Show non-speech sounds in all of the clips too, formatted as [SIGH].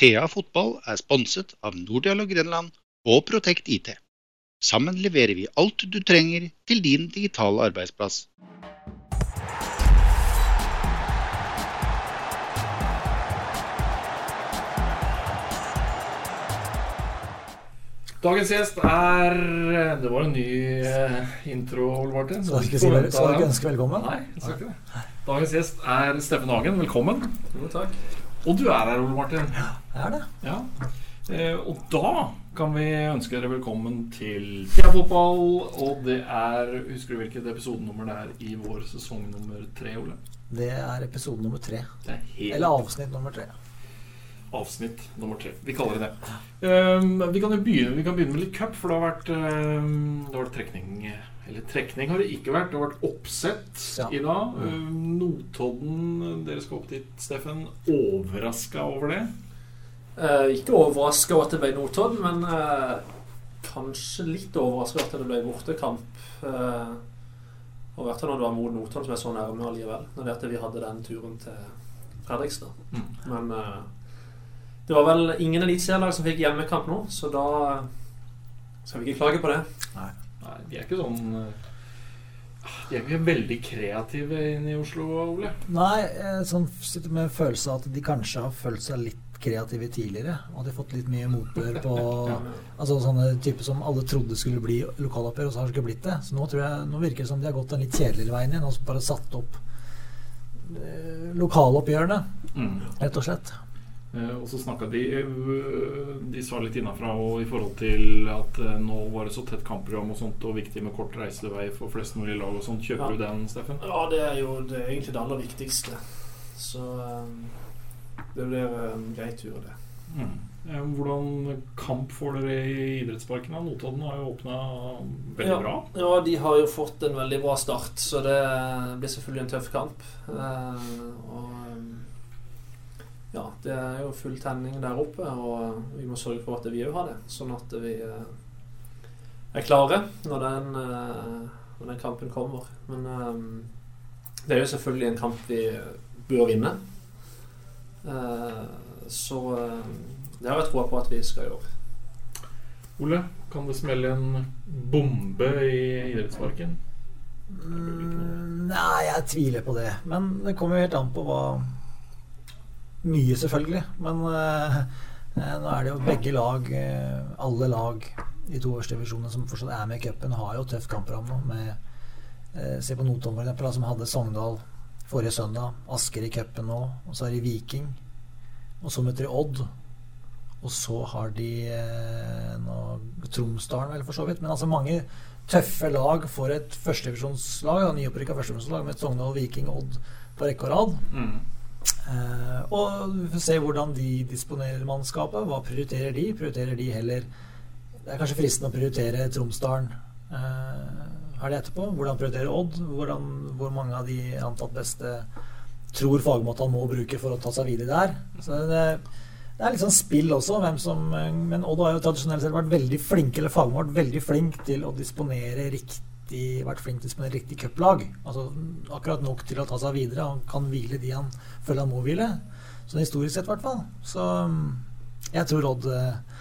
Thea fotball er sponset av Nordialog Grenland og Protect IT. Sammen leverer vi alt du trenger til din digitale arbeidsplass. Dagens gjest er Det var en ny eh, intro, Ole Martin. Skal ikke, si, vel- skal ikke ønske velkommen? Nei, jeg skal ikke det. Dagens gjest er Steffen Hagen. Velkommen. Jo, takk. Og du er her, Ole Martin. Ja, jeg er det. Ja. Eh, og da kan vi ønske dere velkommen til Fotball. Og det er Husker du hvilket episodenummer det er i vår sesong nummer tre, Ole? Det er episode nummer tre. Det helt Eller avsnitt nummer tre. avsnitt nummer tre. Vi kaller det det. Um, vi, kan begynne, vi kan begynne med litt cup, for det har vært, um, det har vært trekning Eller trekning har det ikke vært. Det har vært oppsett Ja. i dag. Um, Notodden, dere skal opp dit, Steffen. Overraska over det? Eh, ikke overraska over at det ble Notodden, men eh, kanskje litt overraska over at det ble bortekamp. Eh, og hvert fall når det var mot Notodden, som er så nærme allikevel. Når det at vi hadde den turen til Fredrikstad. Mm. Men eh, det var vel ingen eliteserielag som fikk hjemmekamp nå, så da eh, skal vi ikke klage på det. Nei, de er ikke sånn uh, De er ikke veldig kreative inne i Oslo, Ole. Nei, jeg sånn, sitter med følelse av at de kanskje har følt seg litt kreative tidligere. Og de har fått litt mye motbør på [LAUGHS] Altså sånne typer som alle trodde skulle bli lokaloppgjør, og så har det ikke blitt det. Så nå, jeg, nå virker det som de har gått den litt kjedeligere veien igjen, og bare satt opp eh, lokaloppgjørene, Mm. rett og slett. Eh, og så snakka de eh, De sa litt innafra og i forhold til at eh, nå var det så tett kampprogram og sånt, og viktig med kort reisevei for flest mulig lag og sånt. Kjøper Ja. du den, Steffen? Ja, det er jo det er egentlig det aller viktigste. Så det blir en grei tur, det. Mm. Hvordan kamp får dere i idrettsparken? Notodden har jo åpna veldig Ja. bra. Ja, de har jo fått en veldig bra start, så det blir selvfølgelig en tøff kamp. Og ja, det er jo full tenning der oppe, og vi må sørge for at vi òg har det. Sånn at vi eh, er klare når den, eh, når den kampen kommer. Men eh, det er jo selvfølgelig en kamp vi bør vinne. Eh, så eh, det har jeg troa på at vi skal gjøre. Ole, kan det smelle en bombe i idrettsparken? Mm, nei, jeg tviler på det. Men det kommer jo helt an på hva Mye, selvfølgelig. Men eh, eh, nå er det jo begge lag, eh, alle lag i to øverste divisjoner som fortsatt er med i cupen, har jo tøff kampprogram nå. Se på Notodden, da, som hadde Sogndal forrige søndag. Asker i cupen nå. Og så har de Viking. Og så møter de Odd. Og så har de eh, Tromsdalen, vel, for så vidt. Men altså mange tøffe lag for et førstedivisjonslag. Nyopprykka førstedivisjonslag med Sogndal, Viking og Odd på rekke og rad. Mm. Eh, og vi får se hvordan de disponerer mannskapet. Hva prioriterer de? Prioriterer de heller Det er kanskje fristende å prioritere Tromsdalen her det etterpå. Hvordan prioriterer Odd? Hvordan, hvor mange av de antatt beste tror fagmåtene må bruke for å ta seg videre der? Så det, det er litt sånn spill også. Som, men Odd har jo tradisjonelt sett vært veldig flink eller fagmål veldig flink til å disponere riktig vært flink til å disponere riktig cuplag. Altså akkurat nok til å ta seg videre. Han kan hvile de han føler han må hvile. Sånn historisk sett, i hvert fall. Så mm, jeg tror Odd eh,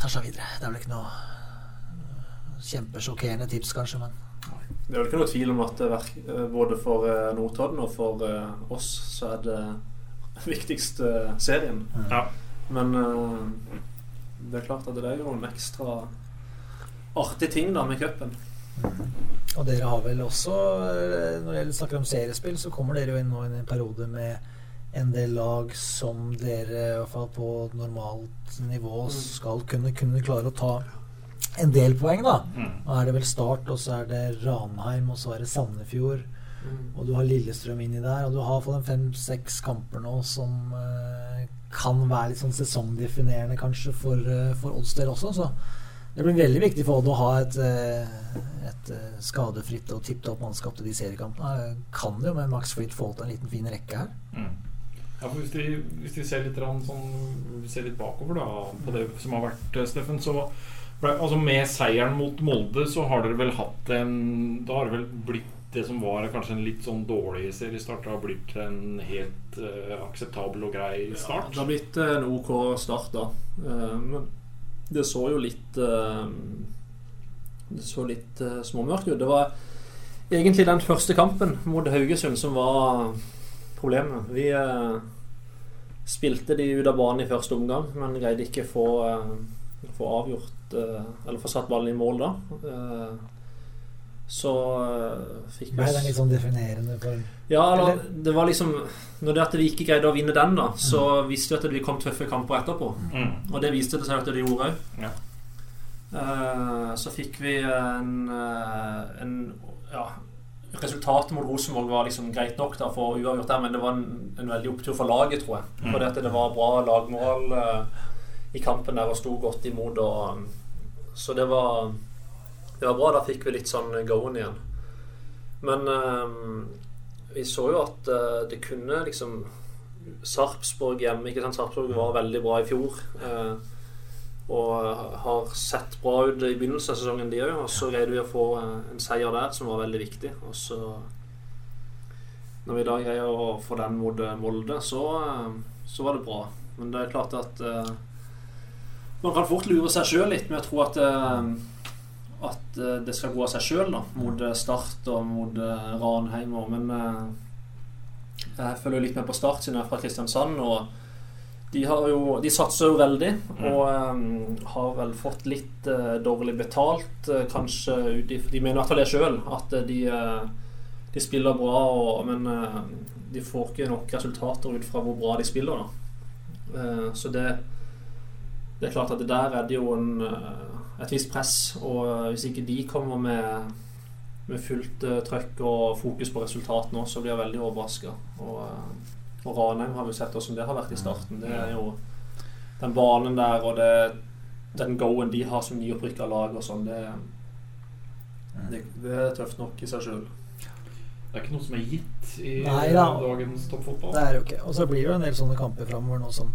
tar seg videre. Det er vel ikke noe eh, kjempesjokkerende tips, kanskje, men Det er vel ikke noe tvil om at eh, både for Notodden og for oss så er det [LAUGHS] viktigste serien. Ja. Men det er klart at det er jo en ekstra artig ting da med cupen. Og dere har vel også, eh, når det snakker om seriespill, så kommer dere jo inn nå i en periode med en del lag som dere i hvert fall på normalt nivå skal kunne, kunne klare å ta en del poeng, da. Mm. Nå er det vel Start, og så er det Ranheim, og så er det Sandefjord. Og du har Lillestrøm inni der, og du har fått en fem-seks kamper nå som eh, kan være litt sånn sesongdefinerende kanskje for, eh, for Odds del også. Så det blir veldig viktig for Odd å ha et, eh, et eh, skadefritt og tipp opp mannskap til de seriekampene. Kan det jo med Max Fritt få til en liten fin rekke her. Mm. Ja, for hvis vi, hvis vi ser litt, sånn, vi ser litt bakover da, på det som har vært, eh, Steffen, så ble, altså med seieren mot Molde så har dere vel hatt en Da har det vel blitt det som var kanskje en litt sånn dårlig seriestart, har blitt en helt uh, akseptabel og grei start? Ja, det har blitt en OK start, da. Uh, men det så jo litt eh, Det så litt uh, småmørkt ut. Det var egentlig den første kampen mot Haugesund som var problemet. Vi eh, spilte de ut av banen i første omgang, men greide ikke få, eh, få avgjort eh, Eller få satt ballen i mål da. Eh, så fikk fikk Ble den vi litt sånn definerende for ja, eller, Eller- det var liksom Når det at vi ikke greide å vinne den, da, så visste vi at det kom tøffe kamper etterpå. Mm. Og det viste det seg at det gjorde òg. Ja. så fikk vi en, eh, en ja, Resultatet mot Rosenborg var liksom greit nok da for uavgjort der, men det var en, en veldig opptur for laget, tror jeg. Mm. Fordi at det var bra lagmål uh, i kampen der og sto godt imot. Og, så det var, det var bra. Da fikk vi litt sånn go-en igjen. Men um, vi så jo at uh, det kunne liksom Sarpsborg hjemme ikke sant? Sarpsborg var veldig bra i fjor. Uh, og har sett bra ut i begynnelsen av sesongen, de òg. Og så greide vi å få eh, en seier der som var veldig viktig. Og så Når vi da greier å få den mot eh, Molde, så, eh, så var det bra. Men det er klart at uh, man kan fort lure seg sjøl litt med å tro at eh, at eh, det skal gå av seg sjøl mot eh, Start og mot eh, Ranheim. og- Men jeg følger litt med på Start siden jeg er fra Kristiansand. og de, har jo, de satser jo veldig og um, har vel fått litt uh, dårlig betalt. uh, kanskje ut De mener i hvert fall det sjøl, at de, uh, de spiller bra, og, men de får ikke nok resultater ut fra hvor bra de spiller. Så det, det er klart at det der er det jo en, et visst press. Og hvis ikke de kommer med, med fullt eh, trøkk og fokus på resultat nå, så blir jeg veldig overraska. Og, eh, og Ranheim har vi sett hvordan det har vært i starten. Det er jo den banen der og det, den go-en de har som nyopprykka lag og sånn, det, det, det er tøft nok i seg sjøl. Det er ikke noe som er gitt i Nei da. dagens toppfotball. Det er jo ikke. Og så blir det jo en del sånne kamper framover nå som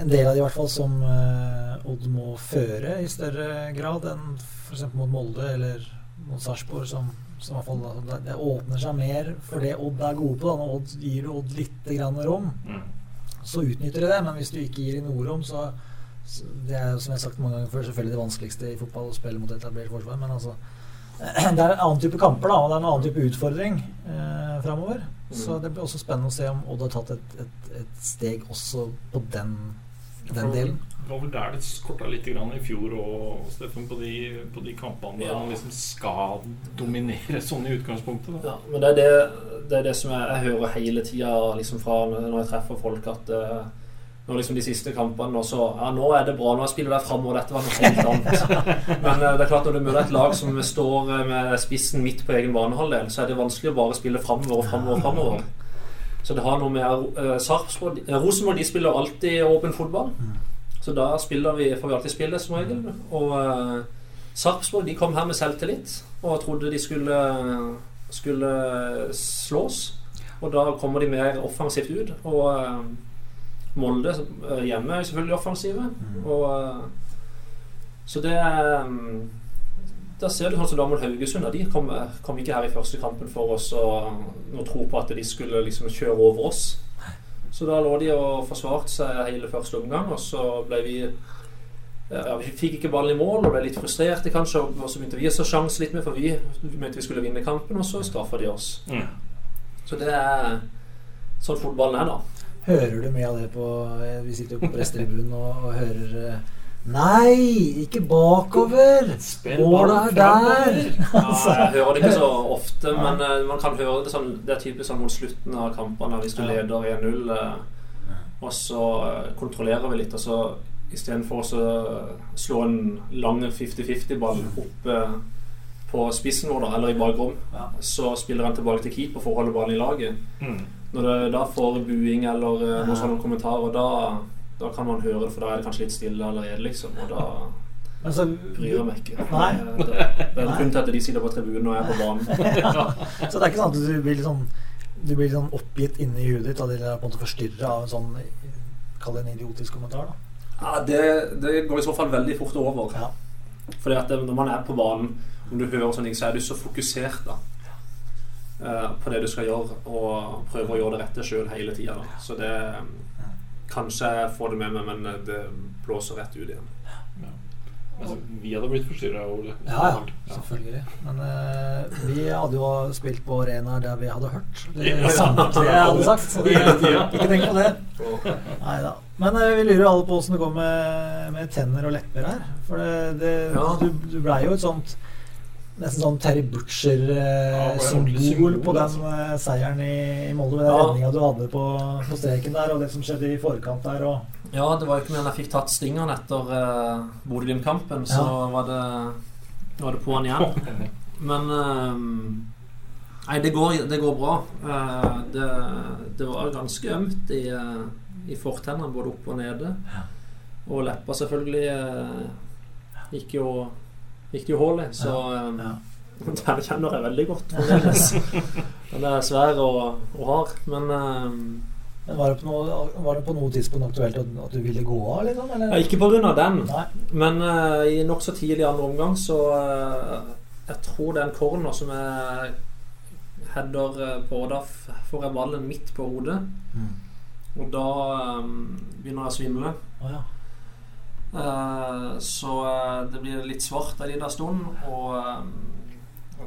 En del av de i hvert fall som eh, Odd må føre i større grad enn f.eks. mot Molde eller mot Sarpsborg, som, som i fall altså, det, det åpner seg mer for det Odd er gode på. Da. Når Odd gir Odd litt grann rom, Mm. så utnytter de det. Men hvis du ikke gir dem noe rom, så så Det er som jeg har sagt mange ganger før, selvfølgelig det vanskeligste i fotball å spille mot etablert forsvar, men altså [CLEARS THROAT] det er en annen type kamper da, og det er en annen type utfordring eh, framover. Så det blir også spennende å se om Odd har tatt et, et, et steg også på den, den delen. Det var vel der det skorta litt grann i fjor og Steffen, på de, på de kampene der Ja. man liksom skal dominere sånn i utgangspunktet. Da. Ja, men det er det, det, er det som jeg, jeg hører hele tida liksom fra når jeg treffer folk, at uh, når liksom de siste kampene og så, ja, Nå er det bra, nå spiller jeg framover, dette var noe helt annet. [LAUGHS] Men eh, det er klart når du møter et lag som står eh, med spissen midt på egen banehalvdel, så er det vanskelig å bare spille framover og framover og framover. Så det har noe med uh, Sarpsborg eh, Rosenborg de spiller alltid åpen fotball. Så da spiller vi, får vi alltid spille, som regel. Og uh, Sarpsborg de kom her med selvtillit og trodde de skulle, skulle slås. Og da kommer de mer offensivt ut. Og uh, Molde hjemme er selvfølgelig offensive. Og, eh, så det mm, Da ser du sånn som da mot Haugesund. De kom, kom ikke her i første kampen for oss og noe tro på at de skulle liksom kjøre over oss. Så da lå de og forsvarte seg hele første omgang, og så ble vi ja, Vi fikk ikke ballen i mål og ble litt frustrerte, kanskje. Og så begynte vi å ta sjanse litt mer, for vi mente vi skulle vinne kampen, og så straffa de oss. Mm. Så det er sånn fotballen er, da. Hører du mye av det på eh, Vi sitter jo på pressetribunen og, og hører eh, Nei, ikke bakover! Målet er der! [LAUGHS] Ja, jeg hører det ikke så ofte, men uh, man kan høre det sånn Det er typisk sånn mot slutten av kampene, hvis du Ja. leder 1-0, uh, og så uh, kontrollerer vi litt, og så istedenfor å så slå en lang 50-50-ball opp eh, på spissen vår, da, eller i bakrom, Ja. så spiller han tilbake til keeper for å holde ballen i laget. Mm. Når du da får buing eller eh, Ja. noen sånne kommentarer, da, da kan man høre det, for da er det kanskje litt stille allerede, liksom. Og da altså, bryr jeg meg ikke. Nei. Det, det, det er kun til at de sitter på tribunen og jeg er på banen. [LAUGHS] så det er ikke sånn at du blir litt sånn Du blir sånn oppgitt inni huet ditt der på en måte forstyrra av en sånn Kall det en idiotisk kommentar, da. Ja, det, det går i så fall veldig fort over. Ja. Fordi at når man er på banen, om du hører sånne ting, så er du så fokusert da eh, på det du skal gjøre, og prøver å gjøre det rette sjøl hele tida. Så det Kanskje jeg får det med meg, men det blåser rett ut igjen. Altså, vi hadde blitt forstyrra, Ole. Ja, ja, selvfølgelig. Men uh, vi hadde jo spilt på arenaer der vi hadde hørt det samtlige [LAUGHS] hadde sagt. Så vi, ikke tenk på det. Neida. Men uh, vi lurer alle på åssen det går med, med tenner og lepper her. For det, det, Ja. du, du blei jo et sånt Nesten sånn Terry Butcher-symbol symbol, på den altså. eh, seieren i, i Molde. Med den Ja. redninga du hadde på, på streken der, og det som skjedde i forkant der. Og, Ja, det var jo ikke mer enn jeg fikk tatt stingeren etter uh, Bodø-Glimt-kampen, så Ja. var, det, var det på'n igjen. [LAUGHS] Men eh, Nei, det går, det går bra. Eh, det, det var ganske ømt i, uh, i fortennene, både opp og nede. Og leppa selvfølgelig eh, gikk jo Gikk det jo hull i, så ja. [LAUGHS] den kjenner jeg veldig godt fremdeles. [LAUGHS] Den er svær og, og hard, men uh, var det, på noe, var det på noe tidspunkt aktuelt at, at du ville gå av, liksom? Eller? ja, Ikke av den. Nei. Men uh, i nokså tidlig andre omgang så uh, Jeg tror det er en corner som jeg header eh, på. Da får jeg ballen midt på hodet. Mm. Og da um, begynner jeg å svimle. Oh, ja. Eh, så eh, det blir litt svart en liten stund. Og eh,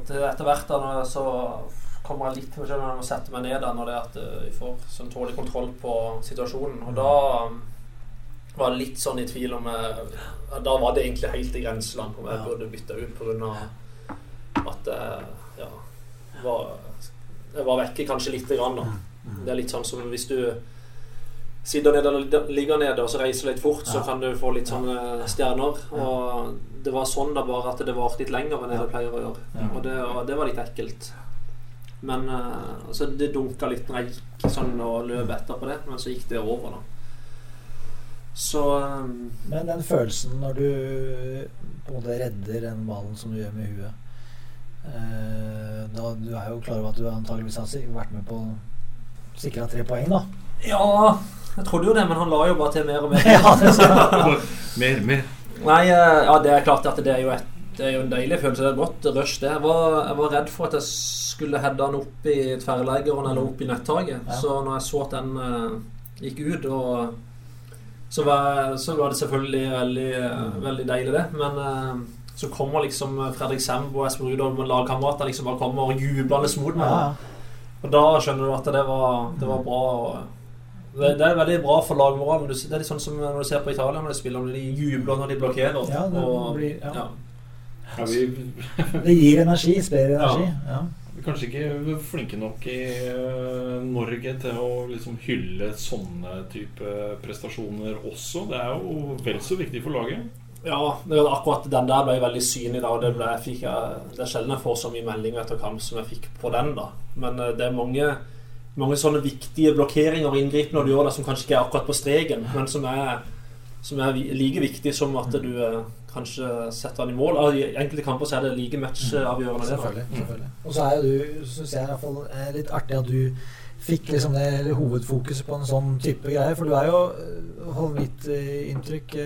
etter hvert da så kommer jeg litt til meg når jeg må sette meg ned da, når det er at jeg får sånn tålelig kontroll på situasjonen. Og da var jeg litt sånn i tvil om jeg, Da var det egentlig helt i grenseland om jeg Ja. burde bytte ut pga. at jeg ja, var, jeg var vekke kanskje lite grann. da. Det er litt sånn som hvis du sitter nede eller ligger nede og så reiser litt fort, så kan du få litt sånne stjerner. Og det var sånn da bare at det varte litt lenger enn det pleier å gjøre. Og det, og det var litt ekkelt. Men uh, altså, det dunka litt når jeg gikk sånn og løp etterpå det, men så gikk det over, da. Så um, Men den følelsen når du på en måte redder den ballen som du gjør med huet uh, da, Du er jo klar over at du antageligvis har vært med på å sikre tre poeng, da. Ja, jeg trodde jo det, men han la jo bare til mer og mer. [LAUGHS] Ja, [LAUGHS] Mer, mer. Nei, eh, ja, det er klart at det er jo, et, det er jo en deilig følelse. Det er et godt rush, det. Jeg var, jeg var redd for at jeg skulle heade den opp i tverrleggeren eller opp i nettaket. Ja. Så når jeg så at den uh, gikk ut, og så var, så var det selvfølgelig veldig, mm. veldig deilig, det. Men uh, så kommer liksom Fredrik Semb og Espen Rudolf med lagkamerater liksom bare kommer og jublende mot meg. ja, Og da skjønner du at det var, det var bra. Og det, det er veldig bra for lagmoralen. Du- Det er litt sånn som når du ser på Italia når de spiller, når de jubler når de blokkerer. ja, det og, blir, ja. ja. Ja, vi [LAUGHS] Det gir energi, sprer energi. Ja. vi er kanskje ikke flinke nok i eh, Norge til å liksom hylle sånne type prestasjoner også. Det er jo vel så viktig for laget. Ja, akkurat den der ble veldig synlig da, og det, ble, jeg fikk, jeg, det er sjelden jeg får så mye meldinger etter kamp som jeg fikk på den da. Men eh, det er mange, mange sånne viktige blokkeringer og inngripen når du gjør det som kanskje ikke er akkurat på streken, men som er, som er like viktig som at du eh, kanskje setter den i mål. I enkelte kamper så er det like matchavgjørende. Selvfølgelig. selvfølgelig. Og så er du, syns jeg i hvert fall er litt artig at du fikk liksom det hovedfokuset på en sånn type greier. For du er jo, hold mitt inntrykk,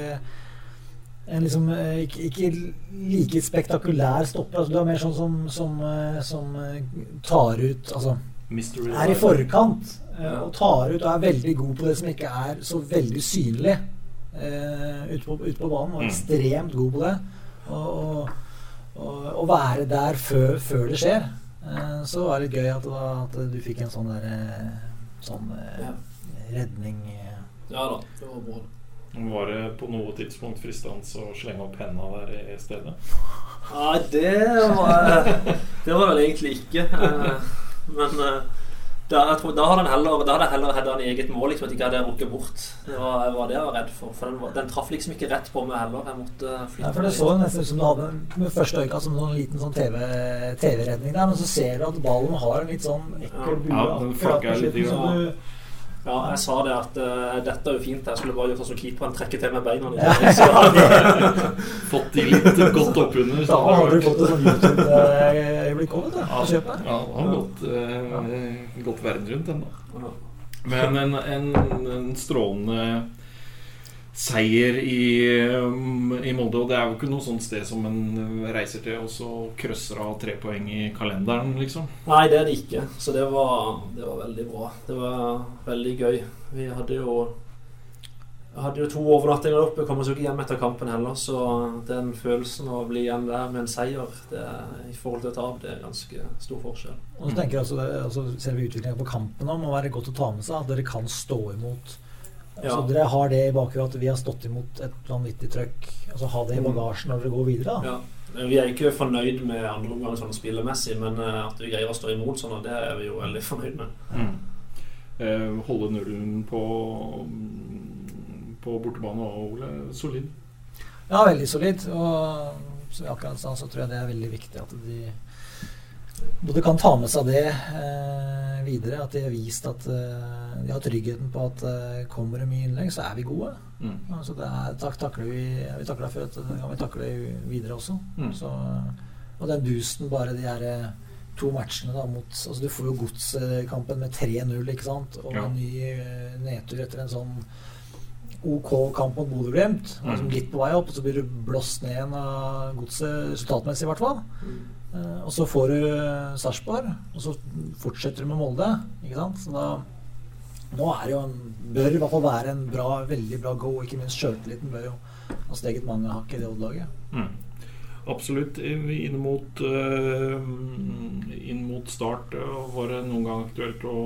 en liksom ikke, ikke like spektakulær stopper. Altså, du er mer sånn som, som, som tar ut Altså er i forkant øh, og tar ut og er veldig god på det som ikke er så veldig synlig øh, ute på, ut på banen. Og er ekstremt god på det. Og, og, og, å være der før, før det skjer. Eh, Så var det gøy at, det var- at du fikk en sånn der eh, Sånn eh, redning eh. Ja da, det var bra. Var det på noe tidspunkt fristende å slenge opp henda der i stedet? Nei, det var Det var det egentlig ikke. Eh, Men eh, da, jeg tror, da hadde han heller Da hadde jeg heller hadde han i eget mål, liksom at jeg ikke hadde rukket bort. Det var, det var det jeg var redd for. For den, var- den traff liksom ikke rett på meg heller. Jeg måtte flytte Ja, for Det så nesten ut som du hadde med første øyekast som en liten sånn TV TV-redning der, men så ser du at ballen har en litt sånn ekkel bue Ja, den akkurat litt slutten. Ja, jeg sa det at uh, dette er jo fint. Jeg skulle bare gjort sånn som keeperen trekker til med beina. [LAUGHS] Ja. [LAUGHS] Liksom. Fått de litt godt oppunder. da hadde du fått et sånt YouTube-øyeblikk òg, vet du. Ja. Ja, han har gått, eh, gått verden rundt ennå. Ja. Men en, en, en strålende seier i, um, i Molde. Og det er jo ikke noe sånt sted som en reiser til og så krøsser av tre poeng i kalenderen, liksom. Nei, det er det ikke. Så det var, det var veldig bra. Det var veldig gøy. Vi hadde jo hadde jo to overnattinger oppe. Kom oss jo ikke hjem etter kampen heller. Så den følelsen av å bli igjen der med en seier det er, i forhold til tap, det er ganske stor forskjell. Og så tenker jeg altså, altså Selve utviklingen på kampen om må være godt å ta med seg. At dere kan stå imot. Ja. Så dere har det i bakhuet at vi har stått imot et vanvittig trøkk. Altså Ha det i bagasjen når dere går videre. Ja. Vi er ikke fornøyd med andre omgang sånn spillemessig, men eh, at vi greier å stå imot sånn, det er vi jo veldig [LAUGHS] fornøyd med. Eh, holde nullen på, på bortebane og Ole solid. Ja, veldig solid. Og som jeg akkurat sa, så tror jeg det er veldig viktig at de både kan ta med seg det eh, videre. At de har vist at eh, de har tryggheten på at eh, kommer det mye innlegg, så er vi gode. Mm. Altså det er, tak, takler vi, vi takla før, det kan vi takle videre også. Mm. Så, og den boosten, bare de her eh, to matchene da mot altså Du får jo godskampen med 3-0, ikke sant? Og Ja. en ny eh, nedtur etter en sånn OK kamp mot Bodø-Glimt. Mm. litt på vei opp, og så blir du blåst ned igjen av godset, resultatmessig i hvert fall. Eh, og så får du Sarpsborg, og så fortsetter du med Molde. Ikke sant? Så da Nå er det jo en Bør i hvert fall være en bra, veldig bra go. Ikke minst sjøltilliten bør jo ha steget mange hakk i det Odd-laget. Mm. Absolutt. Inn mot, eh, inn mot start eh, var det noen gang aktuelt å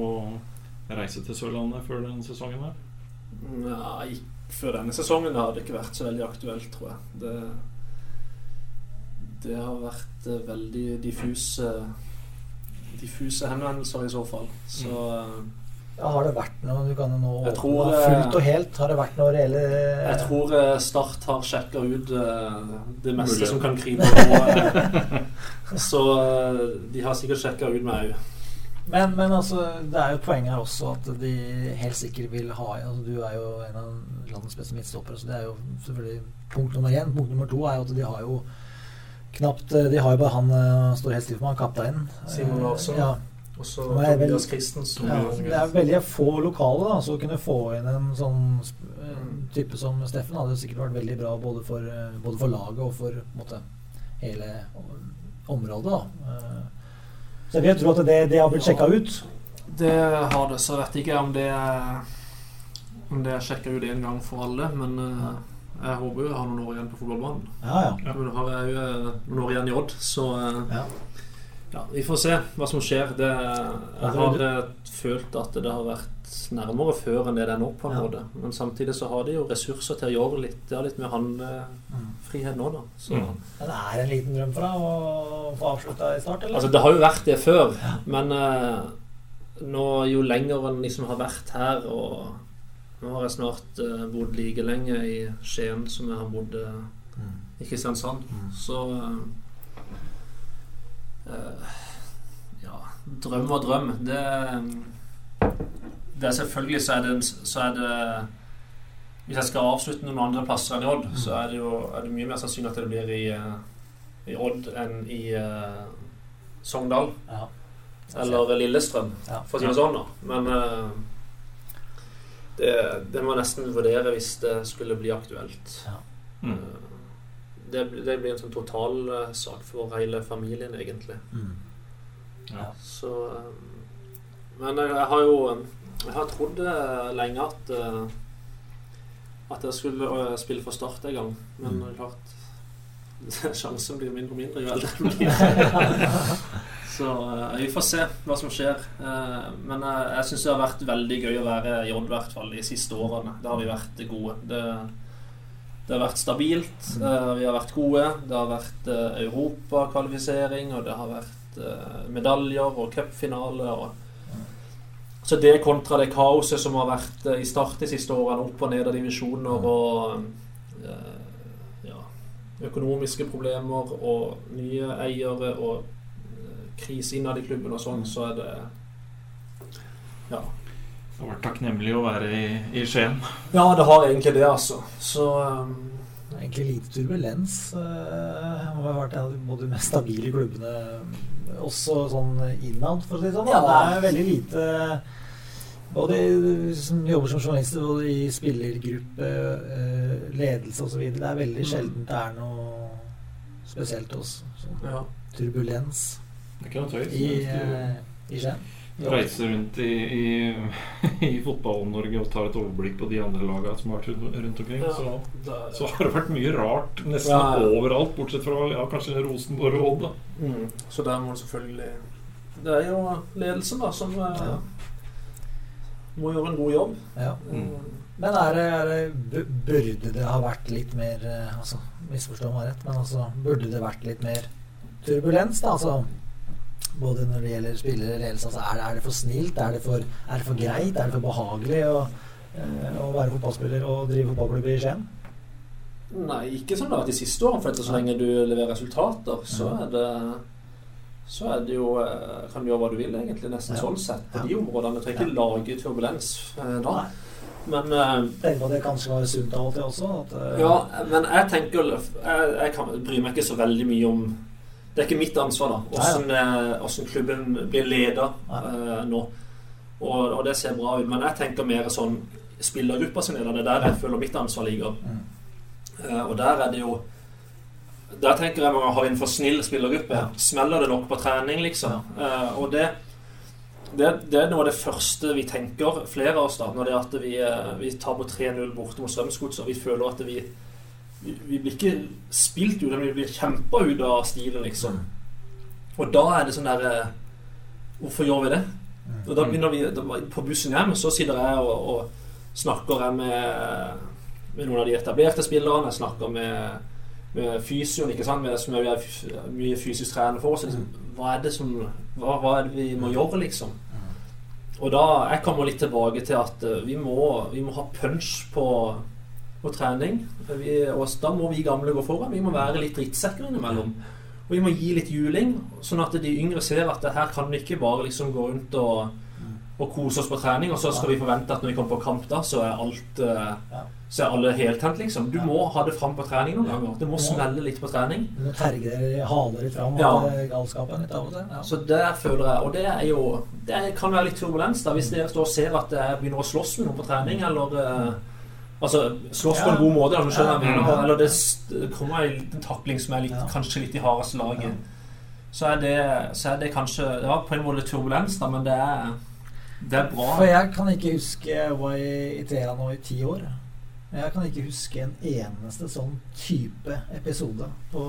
reise til Sørlandet før den sesongen der? Nei, før denne sesongen har det ikke vært så veldig aktuelt, tror jeg. Det, det har vært eh, veldig diffuse diffuse henvendelser i så fall. Så eh, Ja, har det vært noe du kan nå åpne tror, eh, fullt og helt? Har det vært noe reelle jeg tror Start har sjekka ut det meste Mulig. som kan krype på. [LAUGHS] Så de har sikkert sjekka ut meg òg. Men, men altså, det er jo poeng her også at de helt sikkert vil ha altså, Du er jo en av landets beste midtstoppere, så det er jo selvfølgelig punkt nummer én. Punkt nummer to er jo at de har jo knapt De har jo bare han eh, står helt stille for meg, kapteinen. Simon Eh, Larsson. Ja, Og så jeg Tobias Christensen. ja, det er veldig få lokale, da, så å kunne få inn en sånn Mm. type som Steffen hadde sikkert vært veldig bra både for, eh, både for laget og for måte, hele området. Da. Så jeg vil tro at det, det har blitt sjekka ut. Det har det, så vet jeg ikke om det er Om det er sjekka ut en gang for alle, men eh, jeg håper jo jeg har noen år igjen på fotballbanen. Ja, ja. Ja. Men nå har jeg jo eh, noen år igjen i Odd, så eh, ja. Ja, vi får se hva som skjer. Det, jeg har eh, følt at det har vært nærmere før enn det det er nå, på en Ja. måte. Men samtidig så har de jo ressurser til å gjøre litt Det har litt med handlefrihet nå, da. Så, Mm. Ja, det er en liten drøm for deg å få avslutta i start, eller? Altså, det har jo vært det før, men eh, nå jo lenger en liksom har vært her, og nå har jeg snart eh, bodd like lenge i Skien som jeg har bodd eh, Mm. i Kristiansand, Mm. så eh, eh, Ja, drøm og drøm. Det, det er selvfølgelig så er det, så er det Hvis jeg skal avslutte noen andre plasser enn i Odd, så er det jo er det mye mer sannsynlig at det blir i, i Odd enn i uh, Sogndal. Ja. Eller Lillestrøm, Ja. for å si det sånn. da Men uh, det, det må jeg nesten vurdere hvis det skulle bli aktuelt. Mm. Eh, Det, blir- det blir en sånn totalsak for hele familien, egentlig. Mm. Ja. Så eh, Men jeg, har jo Jeg har trodd eh, lenge at eh, At jeg skulle spille for Start en gang. Men Mm. klart [LAUGHS] Sjansen blir mindre og mindre jo eldre jeg. [LAUGHS] Så eh, vi får se hva som skjer. Men jeg syns det har vært veldig gøy å være i Odd, i hvert fall de siste årene. Da har vi vært gode. Det, det har vært stabilt. eh, vi har vært gode. Det har vært europakvalifisering, og det har vært medaljer og cupfinale. Og så det kontra det kaoset som har vært eh, i start de siste årene, opp og ned av divisjoner og eh, ja, økonomiske problemer og nye eiere og eh, krise innad i klubben og sånn, så er det Ja. Det har vært takknemlig å være i, i Skien. Ja, det har egentlig det, altså. Så um, egentlig lite turbulens. eh, Det har vært en av de mest stabile klubbene også sånn innad, for å si det sånn. Ja. Det er veldig lite Både som jobber som journalister, både i spillergruppe, eh, ledelse osv. Det er veldig Mm. sjelden det er noe spesielt hos sånn Ja. turbulens i, eh, i Skien. Reiser rundt i, i, [LAUGHS] i Fotball-Norge og tar et overblikk på de andre lagene som har vært rundt, omkring, Ja. så, så har det vært mye rart nesten Ja, ja. overalt, bortsett fra ja, kanskje Rosenborg og Odd. Mm. Så der må du selvfølgelig Det er jo ledelsen da som eh, Ja. må gjøre en god jobb. Ja. Mm. Men er det, er det, burde det ha vært litt mer eh, altså, Misforstå meg rett, men altså, burde det vært litt mer turbulens? da, altså Både når det gjelder spillere og ledelse. Altså, er, er det for snilt? Er det for, er det for greit? Er det for behagelig å, eh, å være fotballspiller og drive fotballklubb i Skien? Nei, ikke sånn det har vært de siste årene. For etter så lenge du leverer resultater, så er det så er det jo eh, Kan du gjøre hva du vil, egentlig. Nesten Ja. sånn sett. På Ja. de områdene. Du trenger ikke lage turbulens eh, da. Nei. Men eh, Tenk på det kanskje var sunt av og til også. At, eh, Ja, men jeg tenker Jeg, jeg kan, bryr meg ikke så veldig mye om Det er ikke mitt ansvar, da. Eh, hvordan klubben blir leda uh, nå. Og, og det ser bra ut. Men jeg tenker mer sånn spillergruppa sin del. Det er der jeg føler mitt ansvar ligger. Mm. Uh, og der er det jo Der tenker jeg man har en for snill spillergruppe. Ja. Smeller det nok på trening, liksom? Uh, og det, det, det er noe av det første vi tenker, flere av oss, da, når det er at vi, vi tar på 3-0 borte mot Strømsgodset, og vi føler at vi, vi, vi blir ikke spilt ut, men vi blir kjempa ut av stilen, liksom. Og da er det sånn derre Hvorfor gjør vi det? Mm. Og da begynner vi da, På bussen hjem så sitter jeg og, og snakker jeg med, med noen av de etablerte spillerne. Jeg snakker med, med fysioen, ikke sant? Med, som er mye fysisk trener for oss. Liksom, hva er det som hva, hva er det vi må gjøre, liksom? Og da Jeg kommer litt tilbake til at eh, vi må, vi må ha punch på, på trening. Vi, og da må vi gamle gå foran. Vi må være litt drittsekker innimellom. Og vi må gi litt juling, sånn at de yngre ser at det her kan vi ikke bare liksom gå rundt og, og kose oss på trening, og så skal vi forvente at når vi kommer på kamp, da, så er alt eh, Så er alle heltent, liksom. Du må ha det fram på trening noen ganger. Det må smelle litt på trening. Du må terge dere, hale litt fram Ja. galskapen litt av og til. Ja. Så der føler jeg Og det er jo Det kan være litt turbulens, da, hvis dere står og ser at jeg begynner å slåss med noen på trening, eller eh, Altså slåss på en god måte, da, du skjønner hva jeg mener. Eller det kommer en liten takling som er litt, kanskje litt i hardeste laget. Så, er det, så er det kanskje Ja, på en måte turbulens, da, men det er Det er bra. For jeg kan ikke huske var i Iteria nå i ti år. Jeg kan ikke huske en eneste sånn type episode på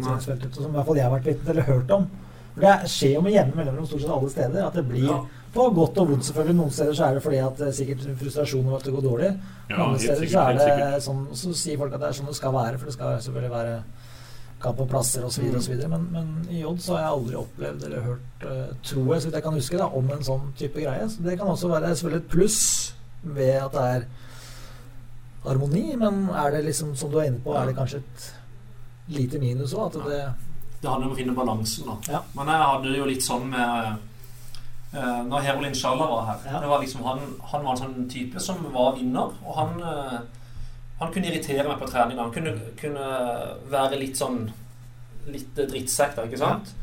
treningsfeltet som i hvert fall jeg har vært vitne eller hørt om. For Det skjer jo med jevne mellomrom stort sett alle steder. At det blir Ja. På godt og vondt, selvfølgelig. Noen steder så er det fordi at det er sikkert frustrasjon over at det går dårlig. Ja, Andre steder sikkert, så er det sånn Så sier folk at det er sånn det skal være, for det skal selvfølgelig være kamp på plasser osv. Mm. Men, men i Odd så har jeg aldri opplevd eller hørt, uh, tror jeg, så vidt jeg kan huske, da, om en sånn type greie. Så det kan også være selvfølgelig et pluss ved at det er harmoni, men er det liksom, som du er inne på, er det kanskje et lite minus òg? At det Det handler om å finne balansen, da. Ja. Men jeg hadde det jo litt sånn med eh, Når Herolin Sjalla var her Ja. det var liksom, han, han var en sånn type som var vinner, og han uh, Han kunne irritere meg på trening. Han kunne, kunne være litt sånn Litt eh, drittsekk, da, ikke sant?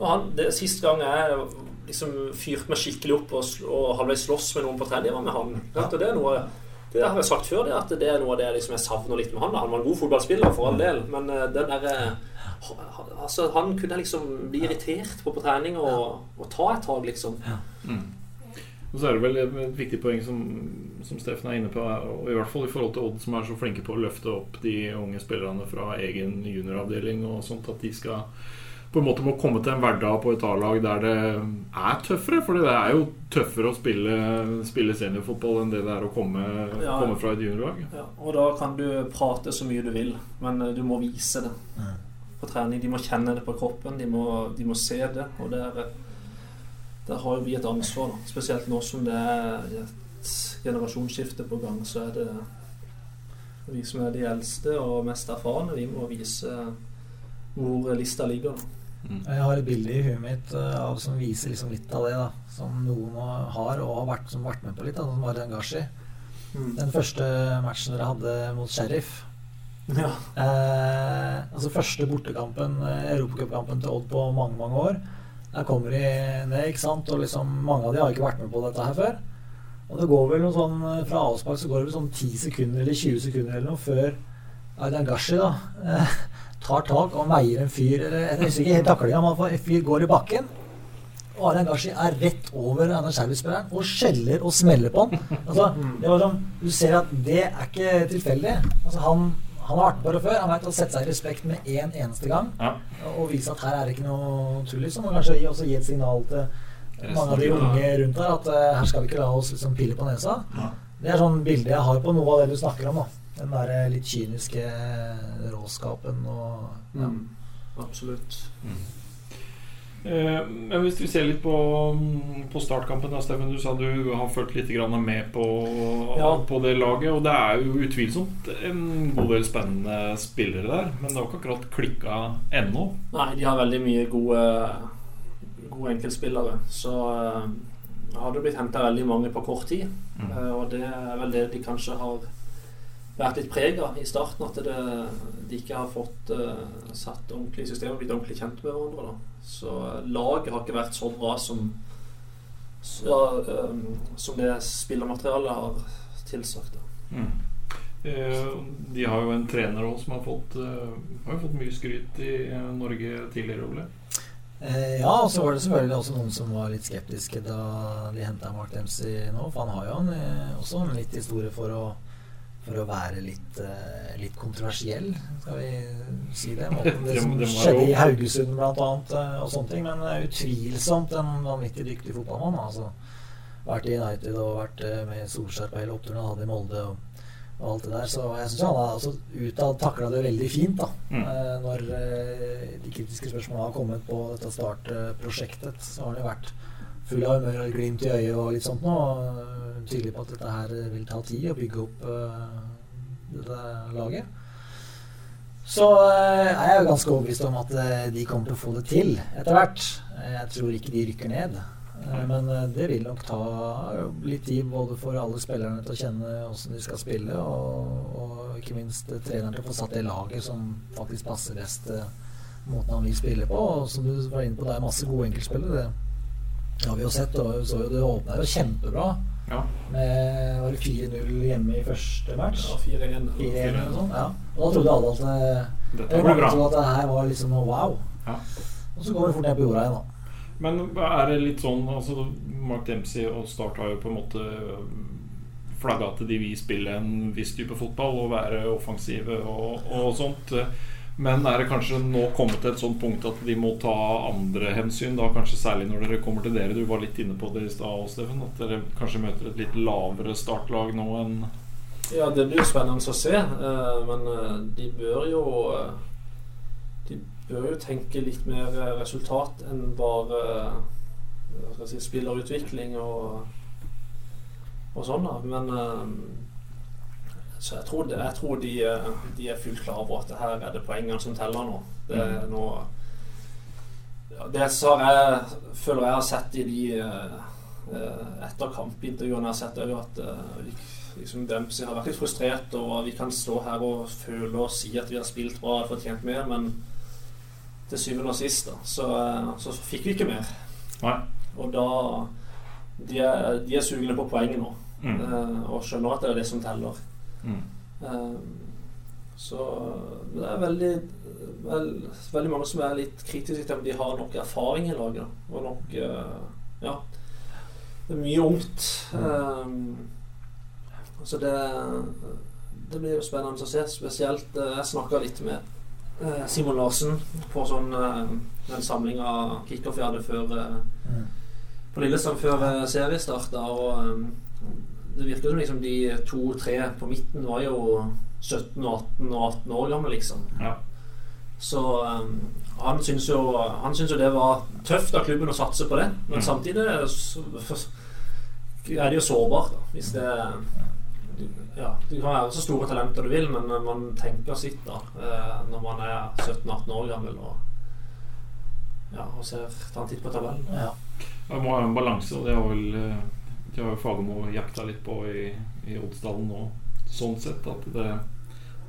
Og han, det Sist gang jeg liksom fyrte meg skikkelig opp og, og halvveis slåss med noen på trening, det var med han. Ja. Og det er noe det har jeg sagt før, det, at det er noe av det liksom jeg savner litt med han. Han var en god fotballspiller, for all del, men den derre Altså, han kunne liksom bli irritert på på trening og, og ta et tak, liksom. Mm. Og så er det vel et et viktig poeng som, som Steffen er inne på, og i hvert fall i forhold til Odd, som er så flinke på å løfte opp de unge spillerne fra egen junioravdeling og sånt, at de skal på en måte må komme til en hverdag på et A-lag der det er tøffere. For det er jo tøffere å spille, spille seniorfotball enn det det er å komme, Ja. komme fra et juniorlag. Ja, og da kan du prate så mye du vil, men eh, du må vise det Mm. På trening. De må kjenne det på kroppen, de må, de må se det. Og der, der har jo vi et ansvar, da. spesielt nå som det er et generasjonsskifte på gang. Så er det vi som er de eldste og mest erfarne, vi må vise hvor lista ligger. Da. Jeg har et bilde i huet mitt av, som viser liksom litt av det, da. Som noen har og har vært, som vært med på litt, da, som Marian Gashi. Den første matchen dere hadde mot Sheriff. Ja. Eh, altså første bortekampen, eh, europacupkampen til Odd på mange, mange år. Der kommer de ned, ikke sant, og liksom mange av de har ikke vært med på dette her før. Og det går vel noe sånn eh, fra avspark så går det vel sånn 10 sekunder eller 20 sekunder eller noe før Aydan Gashi da eh, tar tak og veier en fyr eller Jeg husker ikke helt taklinga, men en fyr går i bakken. Og Arian Gashi er rett over Einar Skjervøy-spilleren og skjeller og smeller på han. Altså, det var sånn, Du ser at det er ikke tilfeldig. Altså, han, han har vært på det før. Han veit å sette seg i respekt med én en eneste gang. Ja. Og vise at her er det ikke noe tull, liksom. Og kanskje gi- også gi et signal til mange av de unge rundt her at uh, her skal vi ikke la oss liksom pille på nesa. Ja. Det er sånn bilde jeg har på noe av det du snakker om. da Den der eh, litt kyniske råskapen og ja. Mm. Absolutt. Eh, Men hvis vi ser litt på, på startkampen, da, Steffen. Du sa du har fulgt litt med på, Ja. på det laget. Og det er jo utvilsomt en god del spennende spillere der. Men det har ikke akkurat klikka ennå. Nei, de har veldig mye gode, gode enkeltspillere. Så uh, har det blitt henta veldig mange på kort tid. Mm. Uh, og det er vel det de kanskje har vært litt prega i starten. At det, de ikke har fått uh, satt ordentlig i system og blitt ordentlig kjent med hverandre. Da. Så eh, laget har ikke vært så bra som så, um, som det spillermaterialet har tilsagt. Da. Mm. Eh, De har jo en trener også som har fått, uh, har fått mye skryt i Norge tidligere, Ole. Eh, ja, og så var det selvfølgelig også noen som var litt skeptiske da de henta Mark Dempsey nå. For han har jo han, eh, også en litt historie for å, for å være litt, uh, litt kontroversiell, skal vi si det. Måten det som skjedde i. Haugesund blant annet, eh, og sånne ting. Men eh, utvilsomt en vanvittig dyktig fotballmann. Altså. Vært i United og vært med Solskjær på hele oppturen han hadde i Molde. og og alt det der, Så jeg syns han altså, utad takla det veldig fint da Mm. når de kritiske spørsmålene har kommet på dette startprosjektet. Så har han jo vært full av humør og glimt i øyet og litt sånt nå. Eh, Tydelig på at dette her vil ta tid å bygge opp eh, dette laget. Så jeg er jo ganske overbevist om at eh, de kommer til å få det til etter hvert. Eh, Jeg tror ikke de rykker ned. Eh, Men eh, det vil nok ta litt tid både for alle spillerne til å kjenne hvordan de skal spille, og, og ikke minst eh, treneren til å få satt det laget som faktisk passer best måten han vil spille på. Og som du var inne på, det er masse gode enkeltspillere. Det har vi jo sett. Og så jo det åpna jo kjempebra Ja. med var det 4-0 hjemme i første match. Ja, 4-1. 4-1 eller noe sånt. Ja. Og da trodde alle at det, Dette blir bra. at det her var liksom wow. Ja. Og så går det fort ned på jorda igjen, da. Men er det litt sånn altså Mark Dempsey og Start har jo på en måte flagga at de vil spille en viss type fotball og være offensive og, og sånt. Men er det kanskje nå kommet til et sånt punkt at de må ta andre hensyn? Da Kanskje særlig når dere kommer til dere. Du var litt inne på det i stad Steffen. At dere kanskje møter et litt lavere startlag nå enn Ja, det blir jo spennende å se. eh, Men eh, de bør jo eh, De bør jo tenke litt mer resultat enn bare hva skal jeg si, spillerutvikling og, og sånn. da Men så jeg tror, det, jeg tror de, eh, de er fullt klar over at det her er det poengene som teller nå. Det mm. nå Det jeg, føler jeg har sett i de eh, eh, etter kampintervjuene jeg har sett, er jo at liksom Dempsey har vært litt frustrert, og vi kan stå her og føle og si at vi har spilt bra og fortjent mer, men til syvende og sist da, så, så fikk vi ikke mer. Nei. Og da De er, de er sugne på poenget nå, Mm. og skjønner at det er det som teller. Mm. Eh, så det er veldig, veld, veldig mange som er litt kritiske til om de har nok erfaring i laget. da, Og nok eh, Ja. Det er mye ungt. Um, så det, det blir jo spennende å se. Spesielt eh, Jeg snakka litt med eh, Simon Larsen på sånn den samlinga kickoff vi hadde før eh, på Lillestrøm før seriestart. Og eh, det virker som liksom de to-tre på midten var jo 17 og 18 og 18 år gamle, liksom. Ja. Så um, han syns jo, han syns jo det var tøft av klubben å satse på det. Men Mm. samtidig er det jo sårbart, da. Hvis det Ja, du kan være så store talenter du vil, men man tenker sitt da eh, når man er 17-18 år gammel og ja, og ser, tar en titt på tabellen. Ja. Det må ha en balanse, og det har vel eh, De har jo Fagermo jakta litt på i, i Oddsdalen nå, sånn sett. At det,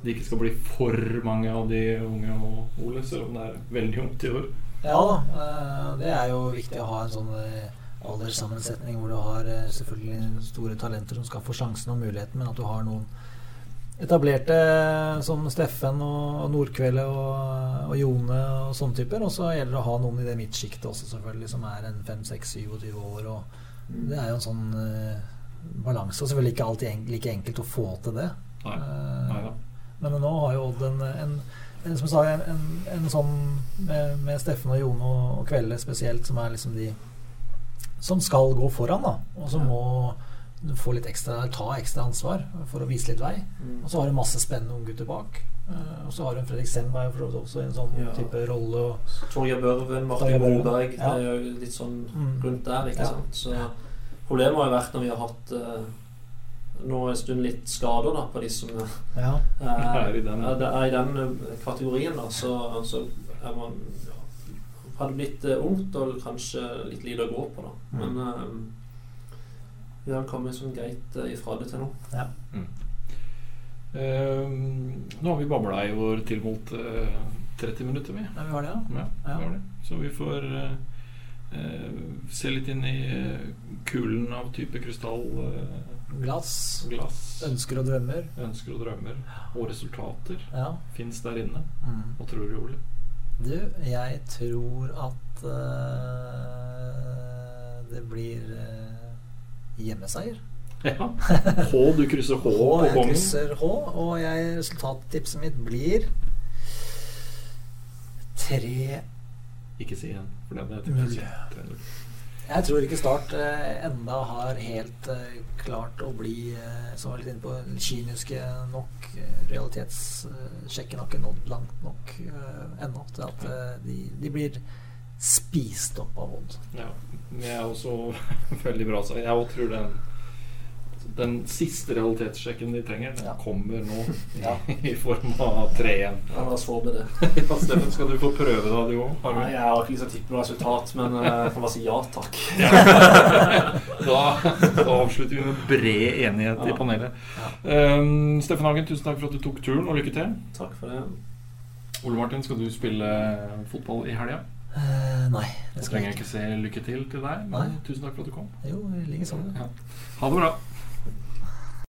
det ikke skal bli for mange av de unge og Ole, selv om det er veldig ungt i år. Ja da, eh, det er jo viktig å ha en sånn eh, alderssammensetning hvor du har eh, selvfølgelig store talenter som skal få sjansen og muligheten, men at du har noen etablerte som Steffen og Nordkvele og, og Jone og sånne typer. Og så gjelder det å ha noen i det midtsjiktet også, selvfølgelig, som er en 5-6-27 år. Og det er jo en sånn uh, balanse. Og selvfølgelig ikke alltid en, like enkelt å få til det. Nei. Uh, Nei ja. men nå har jo Odd en, en, en, som sa, en, en sånn med, med Steffen og Jone og, og Kvelde spesielt, som er liksom de som skal gå foran, da. Og som Ja. må få litt ekstra, ta ekstra ansvar for å vise litt vei. Mm. Og så har du masse spennende unggutter bak. Uh, og så har du Fredrik Semberg for så også i en sånn Ja. type rolle. Og, Torgeir Børven, Martin Moberg. Ja. Det er jo litt sånn Mm. rundt der, ikke Ja. sant. Så problemet har jo vært når vi har hatt uh, nå en stund litt skader da på de som ja. [LAUGHS] Er i den. er, i den kategorien, da, så, så er man ja, Hadde blitt ungt og kanskje litt lite å gå på, da. Mm. Men vi har kommet sånn greit eh, ifra det til nå. Eh, nå har vi babla i vår tilmålte mot eh, 30 minutter, vi. ja, vi har det, ja. Ja, Ja. vi har det. Så vi får uh, eh, se litt inn i kulen av type krystall. Glass. Ønsker og drømmer. Ønsker og drømmer. Og resultater Ja. fins der inne. Mm. Hva tror du, Ole? Du, jeg tror at det blir hjemmeseier. Ja. [LAUGHS] H, du krysser H på H, jeg krysser H, og jeg, resultattipset mitt blir tre Ikke si igjen, for det er Null. tipset. Jeg tror ikke Start eh, enda har helt eh, klart å bli, eh, som var litt inne på, kyniske nok. Eh, Realitetssjekken har ikke nådd langt nok eh, ennå til at eh, de, de blir spist opp av Odd. Ja, jeg er også [LAUGHS] veldig bra. Så jeg også tror den den siste realitetssjekken de trenger, den Ja. kommer nå [LAUGHS] Ja. i form av 3-1. Ja, La oss håpe det. [LAUGHS] Ja, Steffen, skal du få prøve da, du òg? Nei, jeg har ikke lyst til å tippe noe resultat, men eh, jeg kan bare si ja takk. Da, da avslutter vi med bred enighet i panelet. Ja. Um, Steffen Hagen, tusen takk for at du tok turen, og lykke til. Takk for det. Ole Martin, skal du spille fotball i helga? Eh, nei, det trenger jeg ikke. se lykke til til deg, men Nei. tusen takk for at du kom. Jo, i like sånn. Ja. Ha det bra.